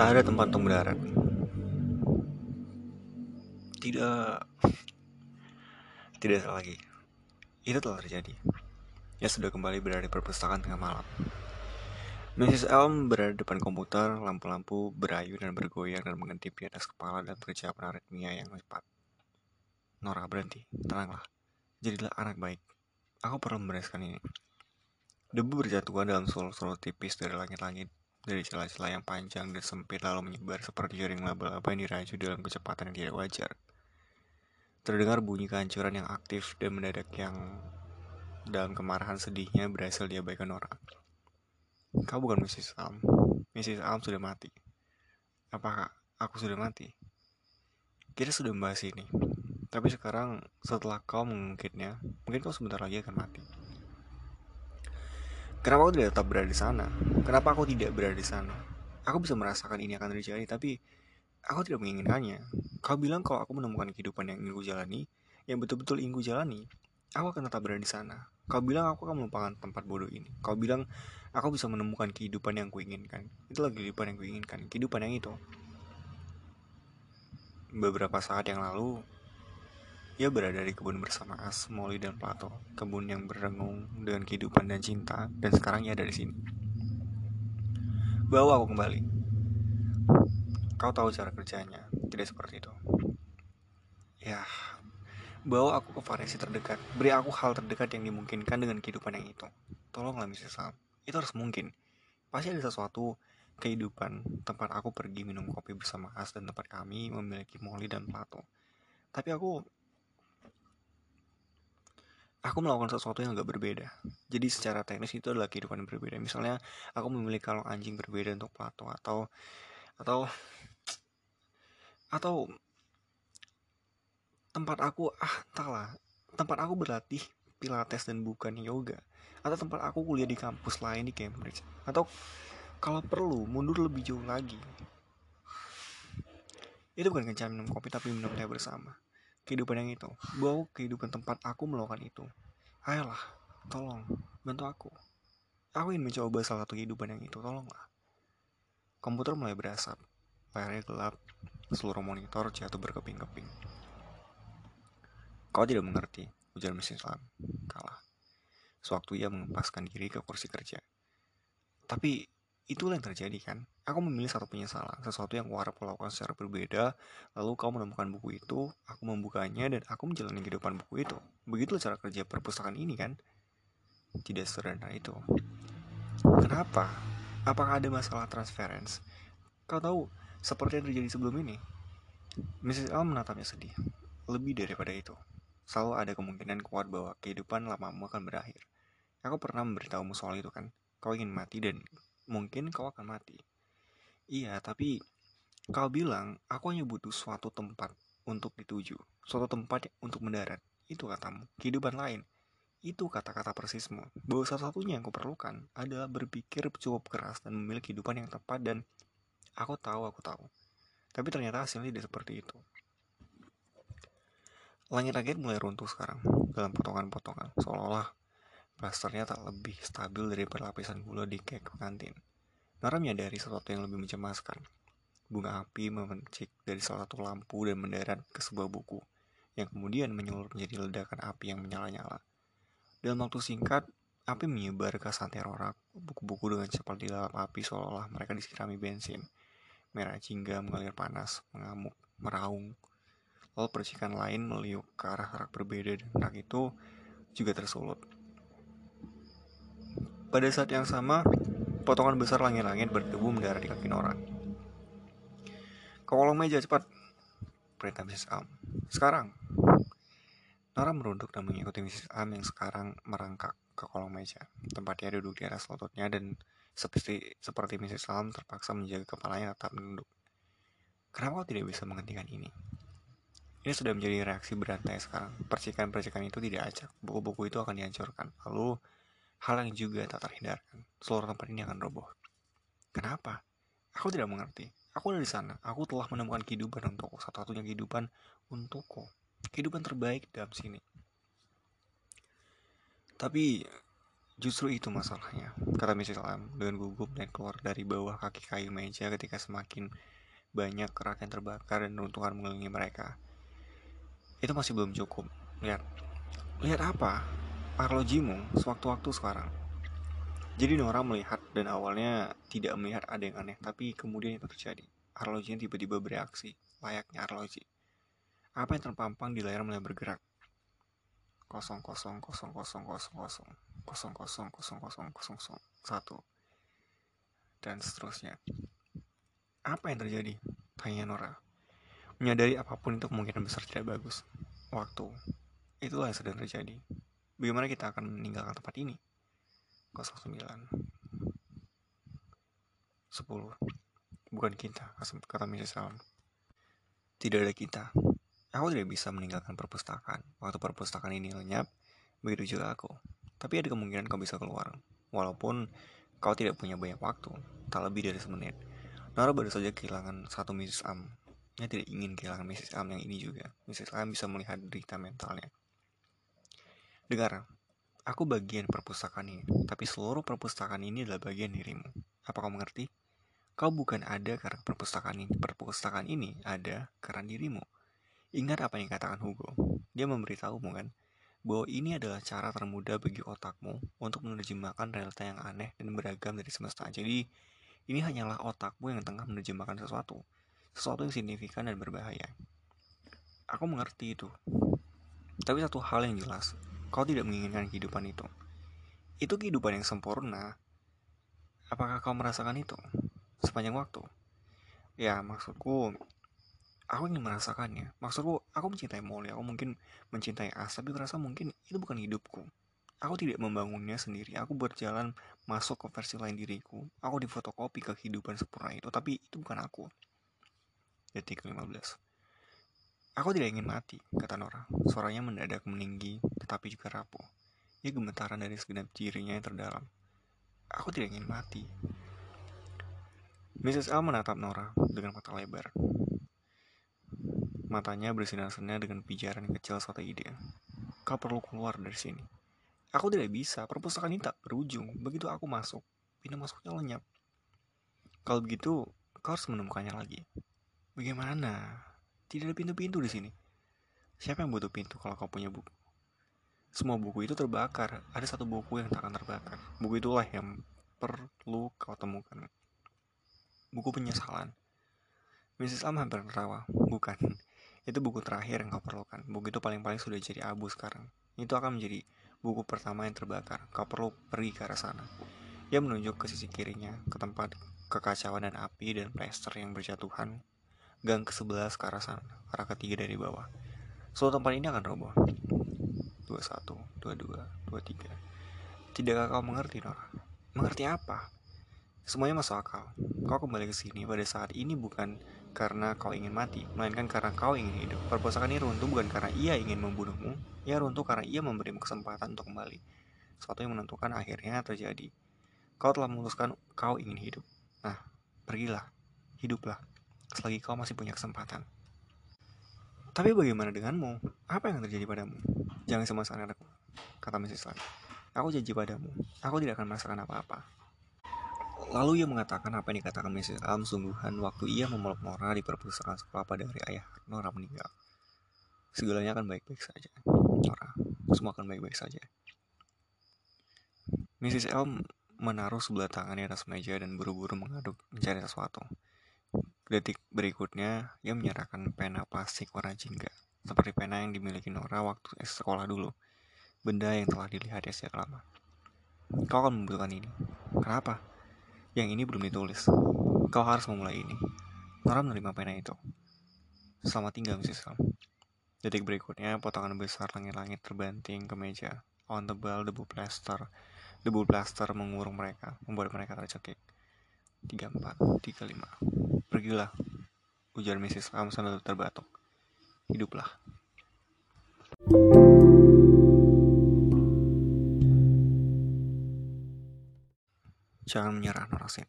Tak ada tempat untuk mendarat. Tidak. Tidak salah lagi. Itu telah terjadi. Ya sudah kembali berada di perpustakaan tengah malam. Mrs. Elm berada depan komputer, lampu-lampu berayu dan bergoyang dan mengintip di atas kepala dan persiapan aritmia yang cepat. Nora, berhenti. Tenanglah. Jadilah anak baik. Aku perlu membereskan ini. Debu berjatuhan dalam solo-solo tipis dari langit-langit dari celah-celah yang panjang dan sempit lalu menyebar seperti jaring laba-laba yang diraju dalam kecepatan yang tidak wajar. Terdengar bunyi kehancuran yang aktif dan mendadak yang dalam kemarahan sedihnya berhasil diabaikan orang. Kau bukan Mrs. Alm. Mrs. Alm sudah mati. Apakah aku sudah mati? Kita sudah membahas ini. Tapi sekarang setelah kau mengungkitnya, mungkin kau sebentar lagi akan mati. Kenapa aku tidak tetap berada di sana? Kenapa aku tidak berada di sana? Aku bisa merasakan ini akan terjadi, tapi aku tidak menginginkannya. Kau bilang kalau aku menemukan kehidupan yang ingin ku jalani, yang betul-betul ingin ku jalani, aku akan tetap berada di sana. Kau bilang aku akan melupakan tempat bodoh ini. Kau bilang aku bisa menemukan kehidupan yang kuinginkan. Itulah kehidupan yang kuinginkan, kehidupan yang itu. Beberapa saat yang lalu, ia berada di kebun bersama As, Molly, dan Plato. Kebun yang berengung dengan kehidupan dan cinta, dan sekarang ia ada di sini. Bawa aku kembali. Kau tahu cara kerjanya, tidak seperti itu. Ya, bawa aku ke variasi terdekat. Beri aku hal terdekat yang dimungkinkan dengan kehidupan yang itu. Tolonglah, Mrs. Sam. Itu harus mungkin. Pasti ada sesuatu kehidupan tempat aku pergi minum kopi bersama As dan tempat kami memiliki Molly dan Plato. Tapi aku aku melakukan sesuatu yang agak berbeda. Jadi secara teknis itu adalah kehidupan yang berbeda. Misalnya aku memilih kalung anjing berbeda untuk Plato atau atau atau tempat aku ah entahlah tempat aku berlatih pilates dan bukan yoga. Atau tempat aku kuliah di kampus lain di Cambridge. Atau kalau perlu mundur lebih jauh lagi. Itu bukan kencan minum kopi tapi minum teh bersama kehidupan yang itu. Bawa kehidupan tempat aku melakukan itu. Ayolah tolong bantu aku. Aku ingin mencoba salah satu kehidupan yang itu tolonglah. Komputer mulai berasap. Layarnya gelap. Seluruh monitor jatuh berkeping-keping. Kau tidak mengerti ujar Mrs. Lam kalah. Sewaktu ia mengempaskan diri ke kursi kerja. Tapi itulah yang terjadi kan Aku memilih satu penyesalan, sesuatu yang kuharap lakukan secara berbeda, lalu kau menemukan buku itu, aku membukanya, dan aku menjalani kehidupan buku itu. Begitulah cara kerja perpustakaan ini kan? Tidak sederhana itu. Kenapa? Apakah ada masalah transference? Kau tahu, seperti yang terjadi sebelum ini. Mrs. L menatapnya sedih. Lebih daripada itu. Selalu ada kemungkinan kuat bahwa kehidupan lamamu akan berakhir. Aku pernah memberitahumu soal itu kan? Kau ingin mati dan mungkin kau akan mati. Iya, tapi kau bilang aku hanya butuh suatu tempat untuk dituju, suatu tempat untuk mendarat. Itu katamu, kehidupan lain. Itu kata-kata persismu. Bahwa satu-satunya yang kuperlukan adalah berpikir cukup keras dan memilih kehidupan yang tepat dan aku tahu, aku tahu. Tapi ternyata hasilnya tidak seperti itu. Langit-langit mulai runtuh sekarang dalam potongan-potongan, seolah-olah plasternya tak lebih stabil dari perlapisan gula di kek pengantin. Nara menyadari sesuatu yang lebih mencemaskan. Bunga api memencik dari salah satu lampu dan mendarat ke sebuah buku, yang kemudian menyulut menjadi ledakan api yang menyala-nyala. Dalam waktu singkat, api menyebar ke santero rak, buku-buku dengan cepat di dalam api seolah-olah mereka disirami bensin. Merah jingga mengalir panas, mengamuk, meraung. Lalu percikan lain meliuk ke arah rak berbeda dan rak itu juga tersulut. Pada saat yang sama, Potongan besar langit-langit berdebu mendarat di kaki Nora. Ke kolong meja cepat, perintah Mrs. Am. Sekarang. Nora merunduk dan mengikuti Mrs. Am yang sekarang merangkak ke kolong meja. Tempatnya duduk di atas lututnya dan seperti seperti Mrs. Am terpaksa menjaga kepalanya tetap menunduk. Kenapa kau tidak bisa menghentikan ini? Ini sudah menjadi reaksi berantai sekarang. Percikan-percikan itu tidak acak. Buku-buku itu akan dihancurkan. Lalu Hal yang juga tak terhindarkan, seluruh tempat ini akan roboh. Kenapa? Aku tidak mengerti. Aku ada di sana. Aku telah menemukan kehidupan untukku. Satu-satunya kehidupan untukku. Kehidupan terbaik dalam sini. Tapi Justru itu masalahnya, kata Mrs. Lam dengan gugup dan keluar dari bawah kaki kayu meja ketika semakin banyak kerak yang terbakar dan runtuhan mengelilingi mereka. Itu masih belum cukup. Lihat. Lihat apa? Arlojimu sewaktu-waktu sekarang. Jadi Nora melihat dan awalnya tidak melihat ada yang aneh, tapi kemudian itu terjadi. Arlojinya tiba-tiba bereaksi, layaknya arloji. Apa yang terpampang di layar mulai bergerak. Kosong kosong kosong kosong kosong kosong kosong kosong kosong kosong kosong satu dan seterusnya. Apa yang terjadi? Tanya Nora. Menyadari apa pun itu kemungkinan besar tidak bagus. Waktu. Itulah yang sedang terjadi. Bagaimana kita akan meninggalkan tempat ini? 09 10 Bukan kita, kata Mrs. Allen. Tidak ada kita. Aku tidak bisa meninggalkan perpustakaan. Waktu perpustakaan ini lenyap, begitu juga aku. Tapi ada kemungkinan kau bisa keluar. Walaupun kau tidak punya banyak waktu, tak lebih dari semenit. Nora baru saja kehilangan satu Mrs. Am. Dia tidak ingin kehilangan Mrs. Am yang ini juga. Mrs. Am bisa melihat derita mentalnya. Dengar, aku bagian perpustakaan ini, tapi seluruh perpustakaan ini adalah bagian dirimu. Apa kau mengerti? Kau bukan ada karena perpustakaan ini. Perpustakaan ini ada karena dirimu. Ingat apa yang katakan Hugo. Dia memberitahumu kan, bahwa ini adalah cara termudah bagi otakmu untuk menerjemahkan realita yang aneh dan beragam dari semesta. Jadi, ini hanyalah otakmu yang tengah menerjemahkan sesuatu. Sesuatu yang signifikan dan berbahaya. Aku mengerti itu. Tapi satu hal yang jelas, kau tidak menginginkan kehidupan itu. Itu kehidupan yang sempurna. Apakah kau merasakan itu sepanjang waktu? Ya, maksudku, aku ingin merasakannya maksudku aku mencintai Molly aku mungkin mencintai As tapi merasa mungkin itu bukan hidupku aku tidak membangunnya sendiri aku berjalan masuk ke versi lain diriku aku difotokopi kehidupan sempurna itu tapi itu bukan aku detik 15 aku tidak ingin mati kata Nora suaranya mendadak meninggi tetapi juga rapuh ia gemetaran dari segenap dirinya yang terdalam aku tidak ingin mati Mrs. L menatap Nora dengan mata lebar Matanya bersinar-sinar dengan pijaran kecil suatu ide. Kau perlu keluar dari sini. Aku tidak bisa, perpustakaan ini tak berujung. Begitu aku masuk, pintu masuknya lenyap. Kalau begitu, kau harus menemukannya lagi. Bagaimana? Tidak ada pintu-pintu di sini. Siapa yang butuh pintu kalau kau punya buku? Semua buku itu terbakar. Ada satu buku yang tak akan terbakar. Buku itulah yang perlu kau temukan. Buku penyesalan. Mrs. Lam hampir tertawa. Bukan. Itu buku terakhir yang kau perlukan. Buku itu paling-paling sudah jadi abu sekarang. Itu akan menjadi buku pertama yang terbakar. Kau perlu pergi ke arah sana. Ia menunjuk ke sisi kirinya, ke tempat kekacauan dan api dan plester yang berjatuhan. Gang ke sebelah ke arah sana, arah ketiga dari bawah. Seluruh tempat ini akan roboh. 21, 22, 23. Tidakkah kau mengerti, Nora? Mengerti apa? Semuanya masuk akal. Kau kembali ke sini pada saat ini bukan karena kau ingin mati, melainkan karena kau ingin hidup. Perpustakaan ini runtuh bukan karena ia ingin membunuhmu, ia runtuh karena ia memberimu kesempatan untuk kembali. Sesuatu yang menentukan akhirnya terjadi. Kau telah memutuskan kau ingin hidup. Nah, pergilah, hiduplah, selagi kau masih punya kesempatan. Tapi bagaimana denganmu? Apa yang terjadi padamu? Jangan semasaan anakku, kata Mrs. Lan. Aku janji padamu, aku tidak akan merasakan apa-apa. Lalu ia mengatakan apa yang dikatakan Mrs. Alm sungguhan waktu ia memeluk Nora di perpustakaan sekolah pada hari ayah Nora meninggal. Segalanya akan baik-baik saja. Nora, semua akan baik-baik saja. Mrs. Elm menaruh sebelah tangannya atas meja dan buru-buru mengaduk mencari sesuatu. Detik berikutnya, ia menyerahkan pena plastik warna jingga, seperti pena yang dimiliki Nora waktu sekolah dulu. Benda yang telah dilihatnya sejak lama. Kau akan membutuhkan ini. Kenapa? Yang ini belum ditulis. Kau harus memulai ini. Nora menerima pena itu. Selamat tinggal, Mrs. Sam. Detik berikutnya, potongan besar langit-langit terbanting ke meja. On tebal debu plaster. Debu plaster mengurung mereka, membuat mereka tercekik. 34, 35. Pergilah, ujar Mrs. Sam sambil terbatuk. Hiduplah. Jangan menyerah, Norasin.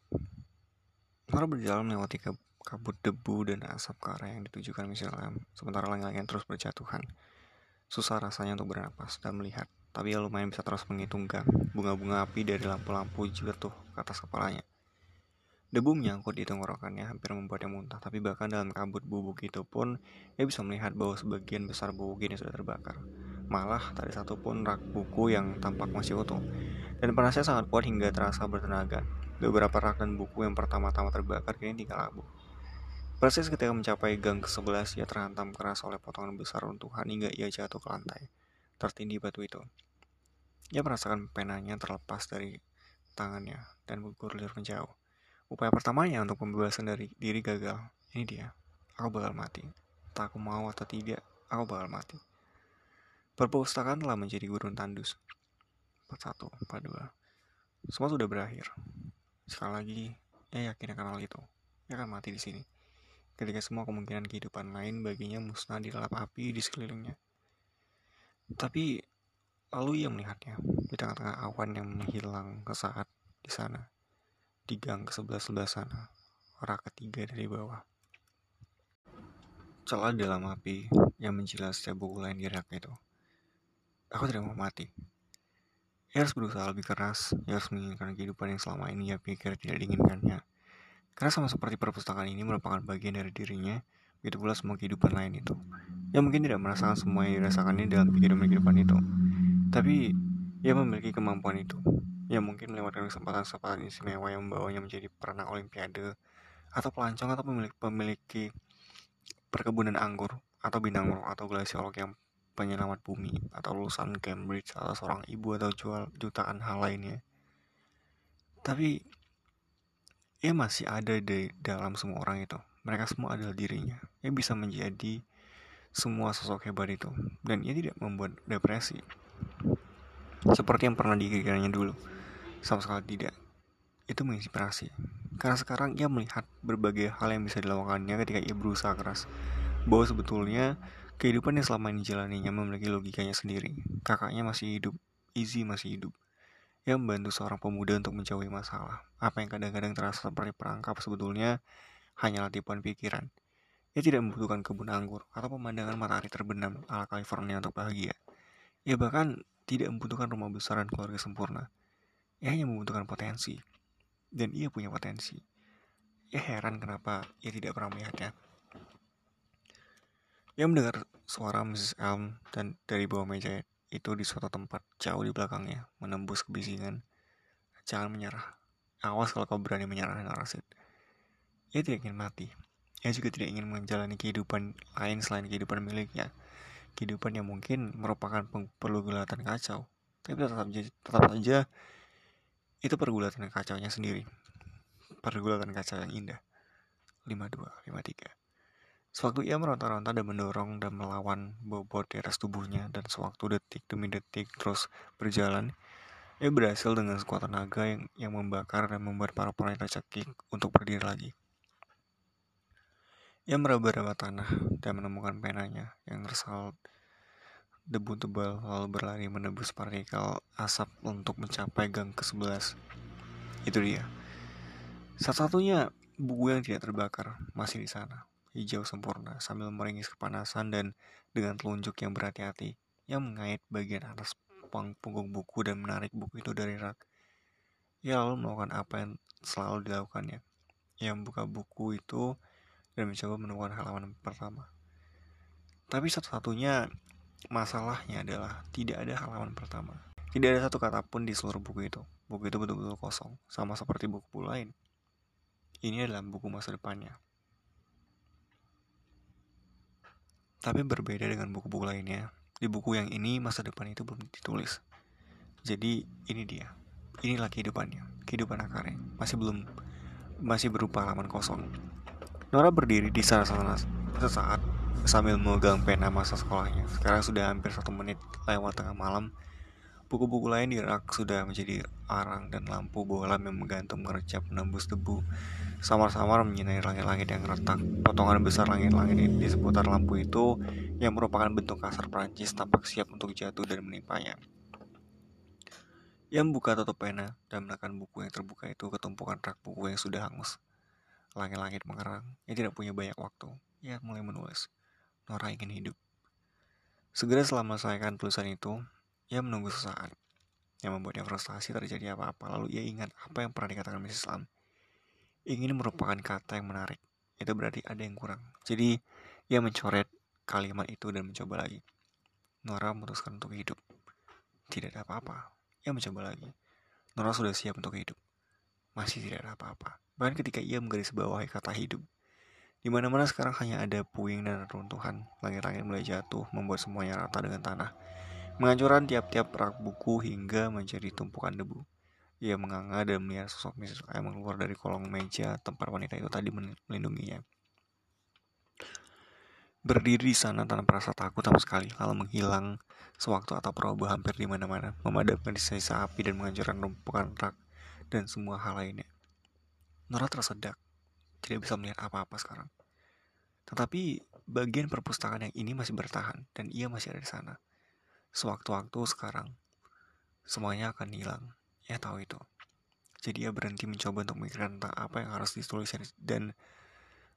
Nora berjalan melewati kabut debu dan asap ke arah yang ditujukan Michelle sementara langit-langit terus berjatuhan. Susah rasanya untuk bernapas dan melihat. tapi ia lumayan bisa terus menghitung gang bunga-bunga api dari lampu-lampu jatuh ke atas kepalanya. Debu menyangkut di tenggorokannya hampir membuatnya muntah, tapi bahkan dalam kabut bubuk itu pun ia bisa melihat bahwa sebagian besar bubuk ini sudah terbakar. Malah tak ada satupun rak buku yang tampak masih utuh. Dan panasnya sangat kuat hingga terasa bertenaga. Beberapa rak dan buku yang pertama-tama terbakar kini tinggal abu. Persis ketika mencapai gang ke-11, ia terhantam keras oleh potongan besar runtuhan hingga ia jatuh ke lantai, tertindih batu itu. Ia merasakan penanya terlepas dari tangannya dan bergulir menjauh. Upaya pertamanya untuk pembebasan dari diri gagal. Ini dia. Aku bakal mati. Tak aku mau atau tidak, aku bakal mati. Perpustakaan telah menjadi gurun tandus. Part 1, part 2. Semua sudah berakhir. Sekali lagi, ia yakin akan hal itu. Ia akan mati di sini. Ketika semua kemungkinan kehidupan lain baginya musnah di dalam api di sekelilingnya. Tapi, lalu ia melihatnya di tengah-tengah awan yang menghilang ke saat di sana di gang ke sebelah sebelah sana, rak ketiga dari bawah. Celah dalam api yang menjilat setiap buku lain di rak itu. Aku tidak mau mati. Ia harus berusaha lebih keras, ia harus menginginkan kehidupan yang selama ini ia pikir tidak diinginkannya. Karena sama seperti perpustakaan ini merupakan bagian dari dirinya, begitu pula semua kehidupan lain itu. Ia mungkin tidak merasakan semua yang dirasakannya dalam kehidupan-kehidupan itu. Tapi, ia memiliki kemampuan itu yang mungkin melewatkan kesempatan-kesempatan istimewa yang membawanya menjadi perenang olimpiade atau pelancong atau memiliki, memiliki perkebunan anggur atau bintang atau glasiolog yang penyelamat bumi atau lulusan Cambridge atau seorang ibu atau jual jutaan hal lainnya. Tapi ia masih ada di dalam semua orang itu. Mereka semua adalah dirinya. Ia bisa menjadi semua sosok hebat itu dan ia tidak membuat depresi seperti yang pernah dikiranya dulu sama sekali tidak. Itu menginspirasi. Karena sekarang ia melihat berbagai hal yang bisa dilakukannya ketika ia berusaha keras. Bahwa sebetulnya kehidupan yang selama ini jalaninya memiliki logikanya sendiri. Kakaknya masih hidup, Izzy masih hidup. Ia membantu seorang pemuda untuk menjauhi masalah. Apa yang kadang-kadang terasa seperti perangkap sebetulnya hanyalah tipuan pikiran. Ia tidak membutuhkan kebun anggur atau pemandangan matahari terbenam ala California untuk bahagia. Ia bahkan tidak membutuhkan rumah besar dan keluarga sempurna. Ia hanya membutuhkan potensi. Dan ia punya potensi. Ia heran kenapa ia tidak pernah melihatnya. Ia mendengar suara Mrs. Elm dan dari bawah meja itu di suatu tempat jauh di belakangnya, menembus kebisingan. Jangan menyerah. Awas kalau kau berani menyerah dengan Rasid. Ia tidak ingin mati. Ia juga tidak ingin menjalani kehidupan lain selain kehidupan miliknya. Kehidupan yang mungkin merupakan perlu gelatan kacau. Tapi tetap, tetap saja itu pergulatan kacaunya sendiri. Pergulatan kacau yang indah. 52, 53. Sewaktu ia meronta-ronta dan mendorong dan melawan bobot di atas tubuhnya dan sewaktu detik demi detik terus berjalan, ia berhasil dengan sekuat tenaga yang, yang membakar dan membuat para pemain tercekik untuk berdiri lagi. Ia meraba-raba tanah dan menemukan penanya yang tersalt debu tebal lalu berlari menembus partikel asap untuk mencapai gang ke-11. Itu dia. Satu-satunya buku yang tidak terbakar masih di sana, hijau sempurna sambil meringis kepanasan dan dengan telunjuk yang berhati-hati yang mengait bagian atas punggung buku dan menarik buku itu dari rak. Ia lalu melakukan apa yang selalu dilakukannya. Ia membuka buku itu dan mencoba menemukan halaman pertama. Tapi satu-satunya Masalahnya adalah tidak ada halaman pertama. Tidak ada satu kata pun di seluruh buku itu. Buku itu betul-betul kosong, sama seperti buku lain. Ini adalah buku masa depannya. Tapi berbeda dengan buku-buku lainnya, di buku yang ini masa depan itu belum ditulis. Jadi ini dia. Inilah kehidupannya, kehidupan akarnya. Masih belum masih berupa halaman kosong. Nora berdiri di sana sesaat sambil memegang pena masa sekolahnya. Sekarang sudah hampir satu menit lewat tengah malam. Buku-buku lain di rak sudah menjadi arang dan lampu bola yang menggantung mengerjap menembus debu. Samar-samar menyinari langit-langit yang retak. Potongan besar langit-langit di seputar lampu itu yang merupakan bentuk kasar Prancis tampak siap untuk jatuh dan menimpanya. Ia membuka tutup pena dan menekan buku yang terbuka itu ke tumpukan rak buku yang sudah hangus. Langit-langit mengerang. Ia tidak punya banyak waktu. Ia mulai menulis. Nora ingin hidup. Segera setelah menyelesaikan tulisan itu, Ia menunggu sesaat. Yang membuatnya frustasi terjadi apa-apa. Lalu ia ingat apa yang pernah dikatakan Mrs. Lam. Ingin merupakan kata yang menarik. Itu berarti ada yang kurang. Jadi ia mencoret kalimat itu dan mencoba lagi. Nora memutuskan untuk hidup. Tidak ada apa-apa. Ia mencoba lagi. Nora sudah siap untuk hidup. Masih tidak ada apa-apa. Bahkan ketika ia menggaris bawahi kata hidup, di mana-mana sekarang hanya ada puing dan runtuhan. Langit-langit mulai jatuh, membuat semuanya rata dengan tanah. Menghancurkan tiap-tiap rak buku hingga menjadi tumpukan debu. Ia menganga dan melihat sosok Mrs. M keluar dari kolong meja tempat wanita itu tadi melindunginya. Berdiri di sana tanpa rasa takut sama sekali, lalu menghilang sewaktu atau peroboh hampir di mana-mana, memadamkan sisa api dan menghancurkan tumpukan rak dan semua hal lainnya. Nora tersedak tidak bisa melihat apa-apa sekarang. Tetapi bagian perpustakaan yang ini masih bertahan dan ia masih ada di sana. Sewaktu-waktu sekarang, semuanya akan hilang. Ia tahu itu. Jadi ia berhenti mencoba untuk memikirkan tentang apa yang harus ditulis dan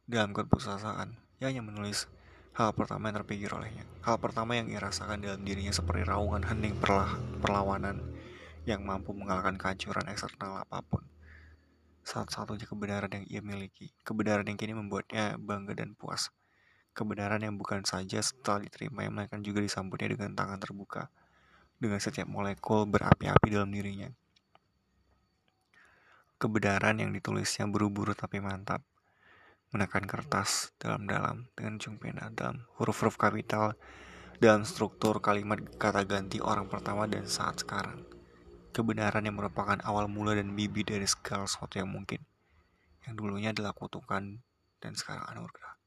dalam keputusasaan, ia hanya menulis hal pertama yang terpikir olehnya. Hal pertama yang ia rasakan dalam dirinya seperti raungan hening perlah perlawanan yang mampu mengalahkan kehancuran eksternal apa pun satu-satunya kebenaran yang ia miliki. Kebenaran yang kini membuatnya bangga dan puas. Kebenaran yang bukan saja setelah diterima, melainkan juga disambutnya dengan tangan terbuka. Dengan setiap molekul berapi-api dalam dirinya. Kebenaran yang ditulisnya buru-buru tapi mantap. Menekan kertas dalam-dalam dengan ujung pena dalam huruf-huruf kapital dalam struktur kalimat kata ganti orang pertama dan saat sekarang kebenaran yang merupakan awal mula dan bibi dari segala sesuatu yang mungkin, yang dulunya adalah kutukan dan sekarang anugerah.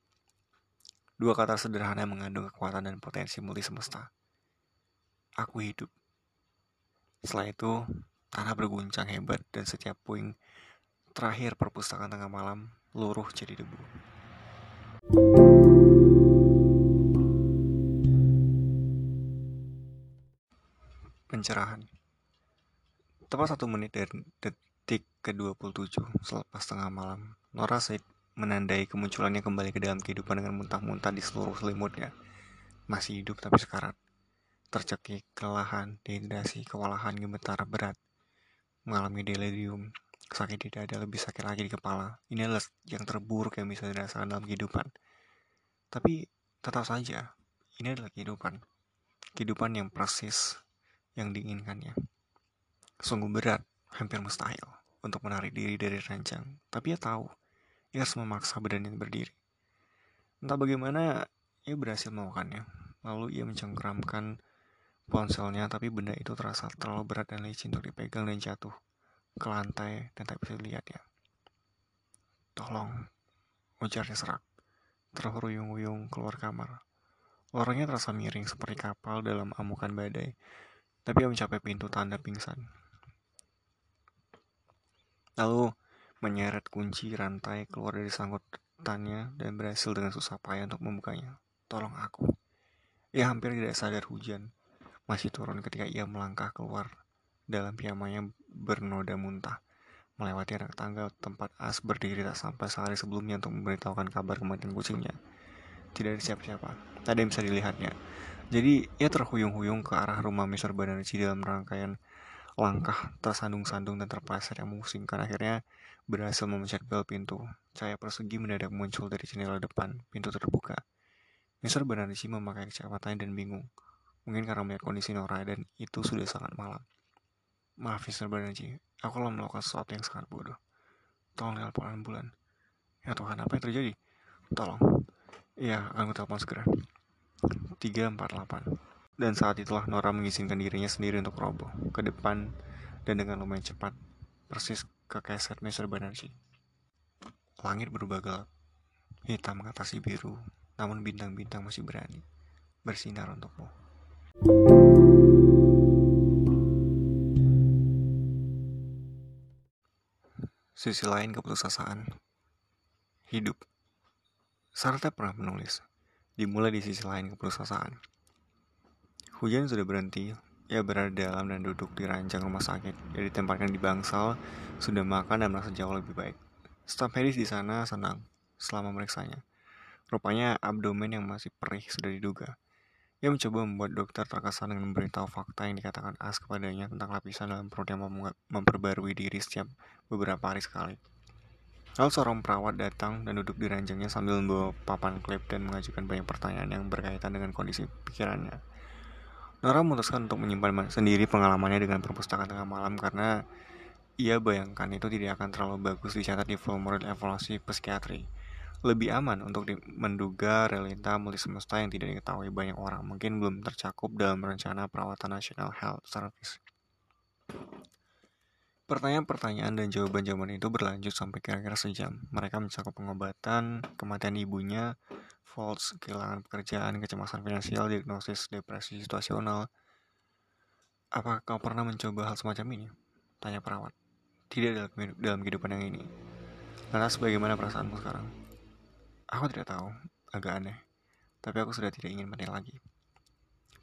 Dua kata sederhana yang mengandung kekuatan dan potensi multi semesta. Aku hidup. Setelah itu, tanah berguncang hebat dan setiap puing terakhir perpustakaan tengah malam luruh jadi debu. Pencerahan Tepat satu menit dari detik ke-27 selepas tengah malam, Nora Said menandai kemunculannya kembali ke dalam kehidupan dengan muntah-muntah di seluruh selimutnya. Masih hidup tapi sekarat. Tercekik, kelelahan, dehidrasi, kewalahan, gemetar berat. Mengalami delirium, sakit tidak ada lebih sakit lagi di kepala. Ini adalah yang terburuk yang bisa dirasakan dalam kehidupan. Tapi tetap saja, ini adalah kehidupan. Kehidupan yang persis yang diinginkannya. Sungguh berat, hampir mustahil untuk menarik diri dari ranjang. Tapi ia tahu, ia harus memaksa badannya berdiri. Entah bagaimana, ia berhasil melakukannya. Lalu ia mencengkramkan ponselnya, tapi benda itu terasa terlalu berat dan licin untuk dipegang dan jatuh ke lantai dan tak bisa dilihat ya. Tolong, ujarnya serak. Terhuyung-huyung keluar kamar. Lorongnya terasa miring seperti kapal dalam amukan badai, tapi ia mencapai pintu tanda pingsan. Lalu menyeret kunci rantai keluar dari sangkutannya dan berhasil dengan susah payah untuk membukanya. Tolong aku. Ia hampir tidak sadar hujan masih turun ketika ia melangkah keluar dalam piyamanya bernoda muntah melewati anak tangga tempat As berdiri tak sampai sehari sebelumnya untuk memberitahukan kabar kematian kucingnya. Tidak ada siapa-siapa, tak ada yang bisa dilihatnya. Jadi ia terhuyung-huyung ke arah rumah Mr. Banerjee dalam rangkaian langkah tersandung-sandung dan terpleset yang memusingkan akhirnya berhasil memencet bel pintu. Cahaya persegi mendadak muncul dari jendela depan, pintu terbuka. Mr. Banarji memakai kecepatannya dan bingung. Mungkin karena melihat kondisi Nora dan itu sudah sangat malam. Maaf Mr. Banarji, aku telah melakukan sesuatu yang sangat bodoh. Tolong telepon ambulan. Ya Tuhan, apa yang terjadi? Tolong. Iya, akan telepon segera. 348 dan saat itulah Nora mengizinkan dirinya sendiri untuk roboh ke depan dan dengan lumayan cepat, persis ke keset Mr. Banerjee. Langit berubah gelap, hitam mengatasi biru, namun bintang-bintang masih berani bersinar untukmu. Sisi lain keputusasaan Hidup Sartre pernah menulis Dimulai di sisi lain keputusasaan Hujan sudah berhenti. Ia berada dalam dan duduk di ranjang rumah sakit. Ia ditempatkan di bangsal, sudah makan dan merasa jauh lebih baik. Staf medis di sana senang selama meriksanya. Rupanya abdomen yang masih perih sudah diduga. Ia mencoba membuat dokter terkesan dengan memberitahu fakta yang dikatakan As kepadanya tentang lapisan dalam perut yang memperbarui diri setiap beberapa hari sekali. Lalu seorang perawat datang dan duduk di ranjangnya sambil membawa papan klip dan mengajukan banyak pertanyaan yang berkaitan dengan kondisi pikirannya. Nora memutuskan untuk menyimpan sendiri pengalamannya dengan perpustakaan tengah malam karena ia bayangkan itu tidak akan terlalu bagus dicatat di formulir evaluasi psikiatri. Lebih aman untuk menduga realita multisemesta yang tidak diketahui banyak orang mungkin belum tercakup dalam rencana perawatan National Health Service. Pertanyaan-pertanyaan dan jawaban-jawaban itu berlanjut sampai kira-kira sejam. Mereka mencakup pengobatan, kematian ibunya, false, kehilangan pekerjaan, kecemasan finansial, diagnosis depresi situasional. Apa kau pernah mencoba hal semacam ini? Tanya perawat. Tidak dalam, dalam kehidupan yang ini. Lantas bagaimana perasaanmu sekarang? Aku tidak tahu, agak aneh. Tapi aku sudah tidak ingin mati lagi.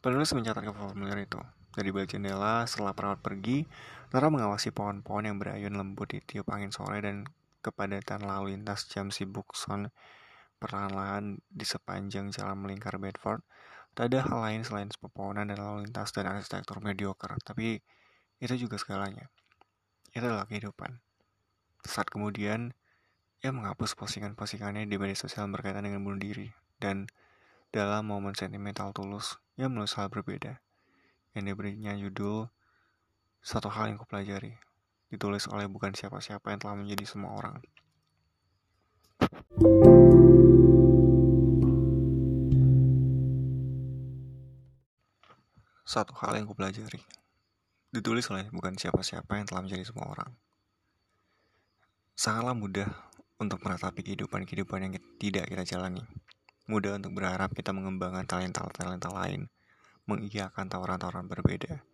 Penulis mencatat ke formulir itu. Dari balik jendela, setelah perawat pergi, Nora mengawasi pohon-pohon yang berayun lembut di tiup angin sore dan kepadatan lalu lintas jam sibuk son perlahan-lahan di sepanjang jalan melingkar Bedford. Tak ada hal lain selain pepohonan dan lalu lintas dan arsitektur mediocre, tapi itu juga segalanya. Itu adalah kehidupan. Saat kemudian, ia menghapus postingan-postingannya di media sosial berkaitan dengan bunuh diri, dan dalam momen sentimental tulus, ia menulis hal berbeda. Yang diberinya judul Satu Hal Yang Kupelajari, ditulis oleh bukan siapa-siapa yang telah menjadi semua orang. Satu hal yang kupelajari Ditulis oleh bukan siapa-siapa yang telah menjadi semua orang Sangatlah mudah untuk meratapi kehidupan-kehidupan yang tidak kita jalani Mudah untuk berharap kita mengembangkan talenta-talenta lain Mengiyakan tawaran-tawaran berbeda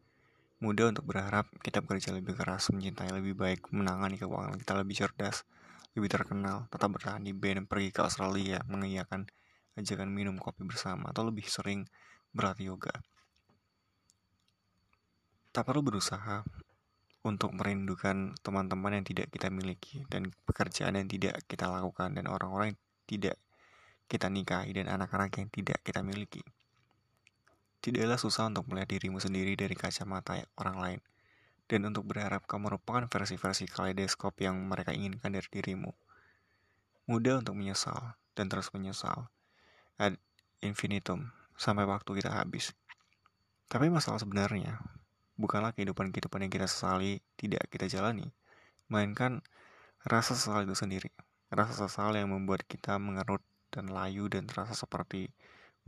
Mudah untuk berharap kita bekerja lebih keras, mencintai lebih baik, menangani keuangan kita lebih cerdas, lebih terkenal, tetap bertahan di band, pergi ke Australia, mengiyakan ajakan minum kopi bersama, atau lebih sering berlatih yoga. Tak perlu berusaha untuk merindukan teman-teman yang tidak kita miliki dan pekerjaan yang tidak kita lakukan dan orang-orang yang tidak kita nikahi dan anak-anak yang tidak kita miliki. Tidaklah susah untuk melihat dirimu sendiri dari kacamata orang lain dan untuk berharap kamu merupakan versi-versi kaleidoskop yang mereka inginkan dari dirimu. Mudah untuk menyesal dan terus menyesal ad infinitum sampai waktu kita habis. Tapi masalah sebenarnya bukanlah kehidupan-kehidupan yang kita sesali tidak kita jalani, melainkan rasa sesal itu sendiri. Rasa sesal yang membuat kita mengerut dan layu dan terasa seperti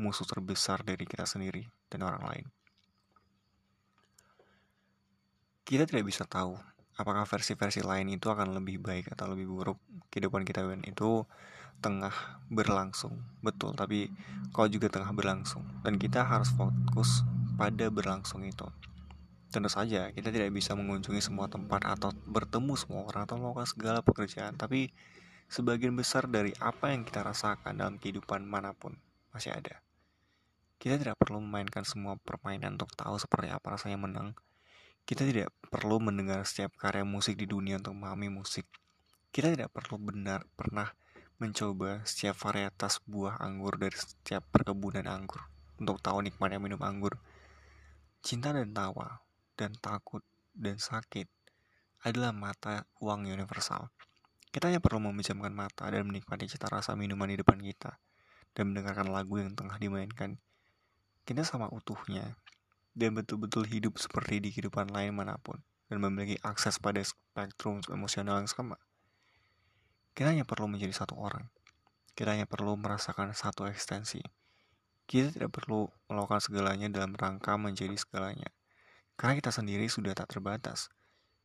musuh terbesar dari kita sendiri dan orang lain. Kita tidak bisa tahu apakah versi-versi lain itu akan lebih baik atau lebih buruk. Kehidupan kita itu tengah berlangsung, betul, tapi kau juga tengah berlangsung dan kita harus fokus pada berlangsung itu. Tentu saja, kita tidak bisa mengunjungi semua tempat atau bertemu semua orang atau melakukan segala pekerjaan, tapi sebagian besar dari apa yang kita rasakan dalam kehidupan mana pun masih ada. Kita tidak perlu memainkan semua permainan untuk tahu seperti apa rasanya menang. Kita tidak perlu mendengar setiap karya musik di dunia untuk memahami musik. Kita tidak perlu benar pernah mencoba setiap varietas buah anggur dari setiap perkebunan anggur untuk tahu nikmatnya minum anggur. Cinta dan tawa dan takut dan sakit adalah mata uang universal. Kita hanya perlu memejamkan mata dan menikmati cita rasa minuman di depan kita dan mendengarkan lagu yang tengah dimainkan. Kita sama utuhnya dan betul-betul hidup seperti di kehidupan lain mana pun dan memiliki akses pada spektrum emosional yang sama. Kita hanya perlu menjadi satu orang. Kita hanya perlu merasakan satu ekstensi. Kita tidak perlu melakukan segalanya dalam rangka menjadi segalanya. Karena kita sendiri sudah tak terbatas.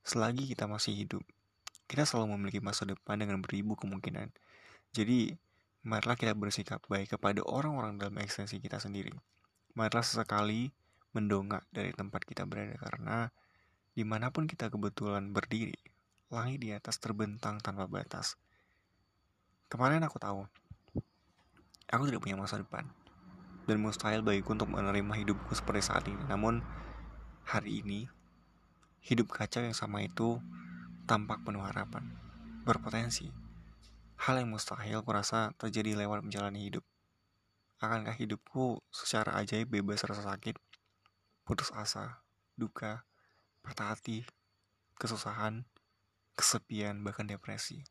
Selagi kita masih hidup, kita selalu memiliki masa depan dengan beribu kemungkinan. Jadi, marilah kita bersikap baik kepada orang-orang dalam ekstensi kita sendiri. Marilah sesekali mendongak dari tempat kita berada karena di mana pun kita kebetulan berdiri, langit di atas terbentang tanpa batas. Kemarin aku tahu, aku tidak punya masa depan dan mustahil bagiku untuk menerima hidupku seperti saat ini. Namun, Hari ini, hidup kacau yang sama itu tampak penuh harapan, berpotensi. Hal yang mustahil kurasa terjadi lewat menjalani hidup. Akankah hidupku secara ajaib bebas rasa sakit, putus asa, duka, patah hati, kesusahan, kesepian, bahkan depresi?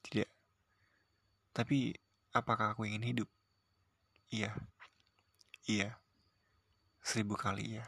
Tidak. Tapi, apakah aku ingin hidup? Iya. Iya. Seribu kali iya.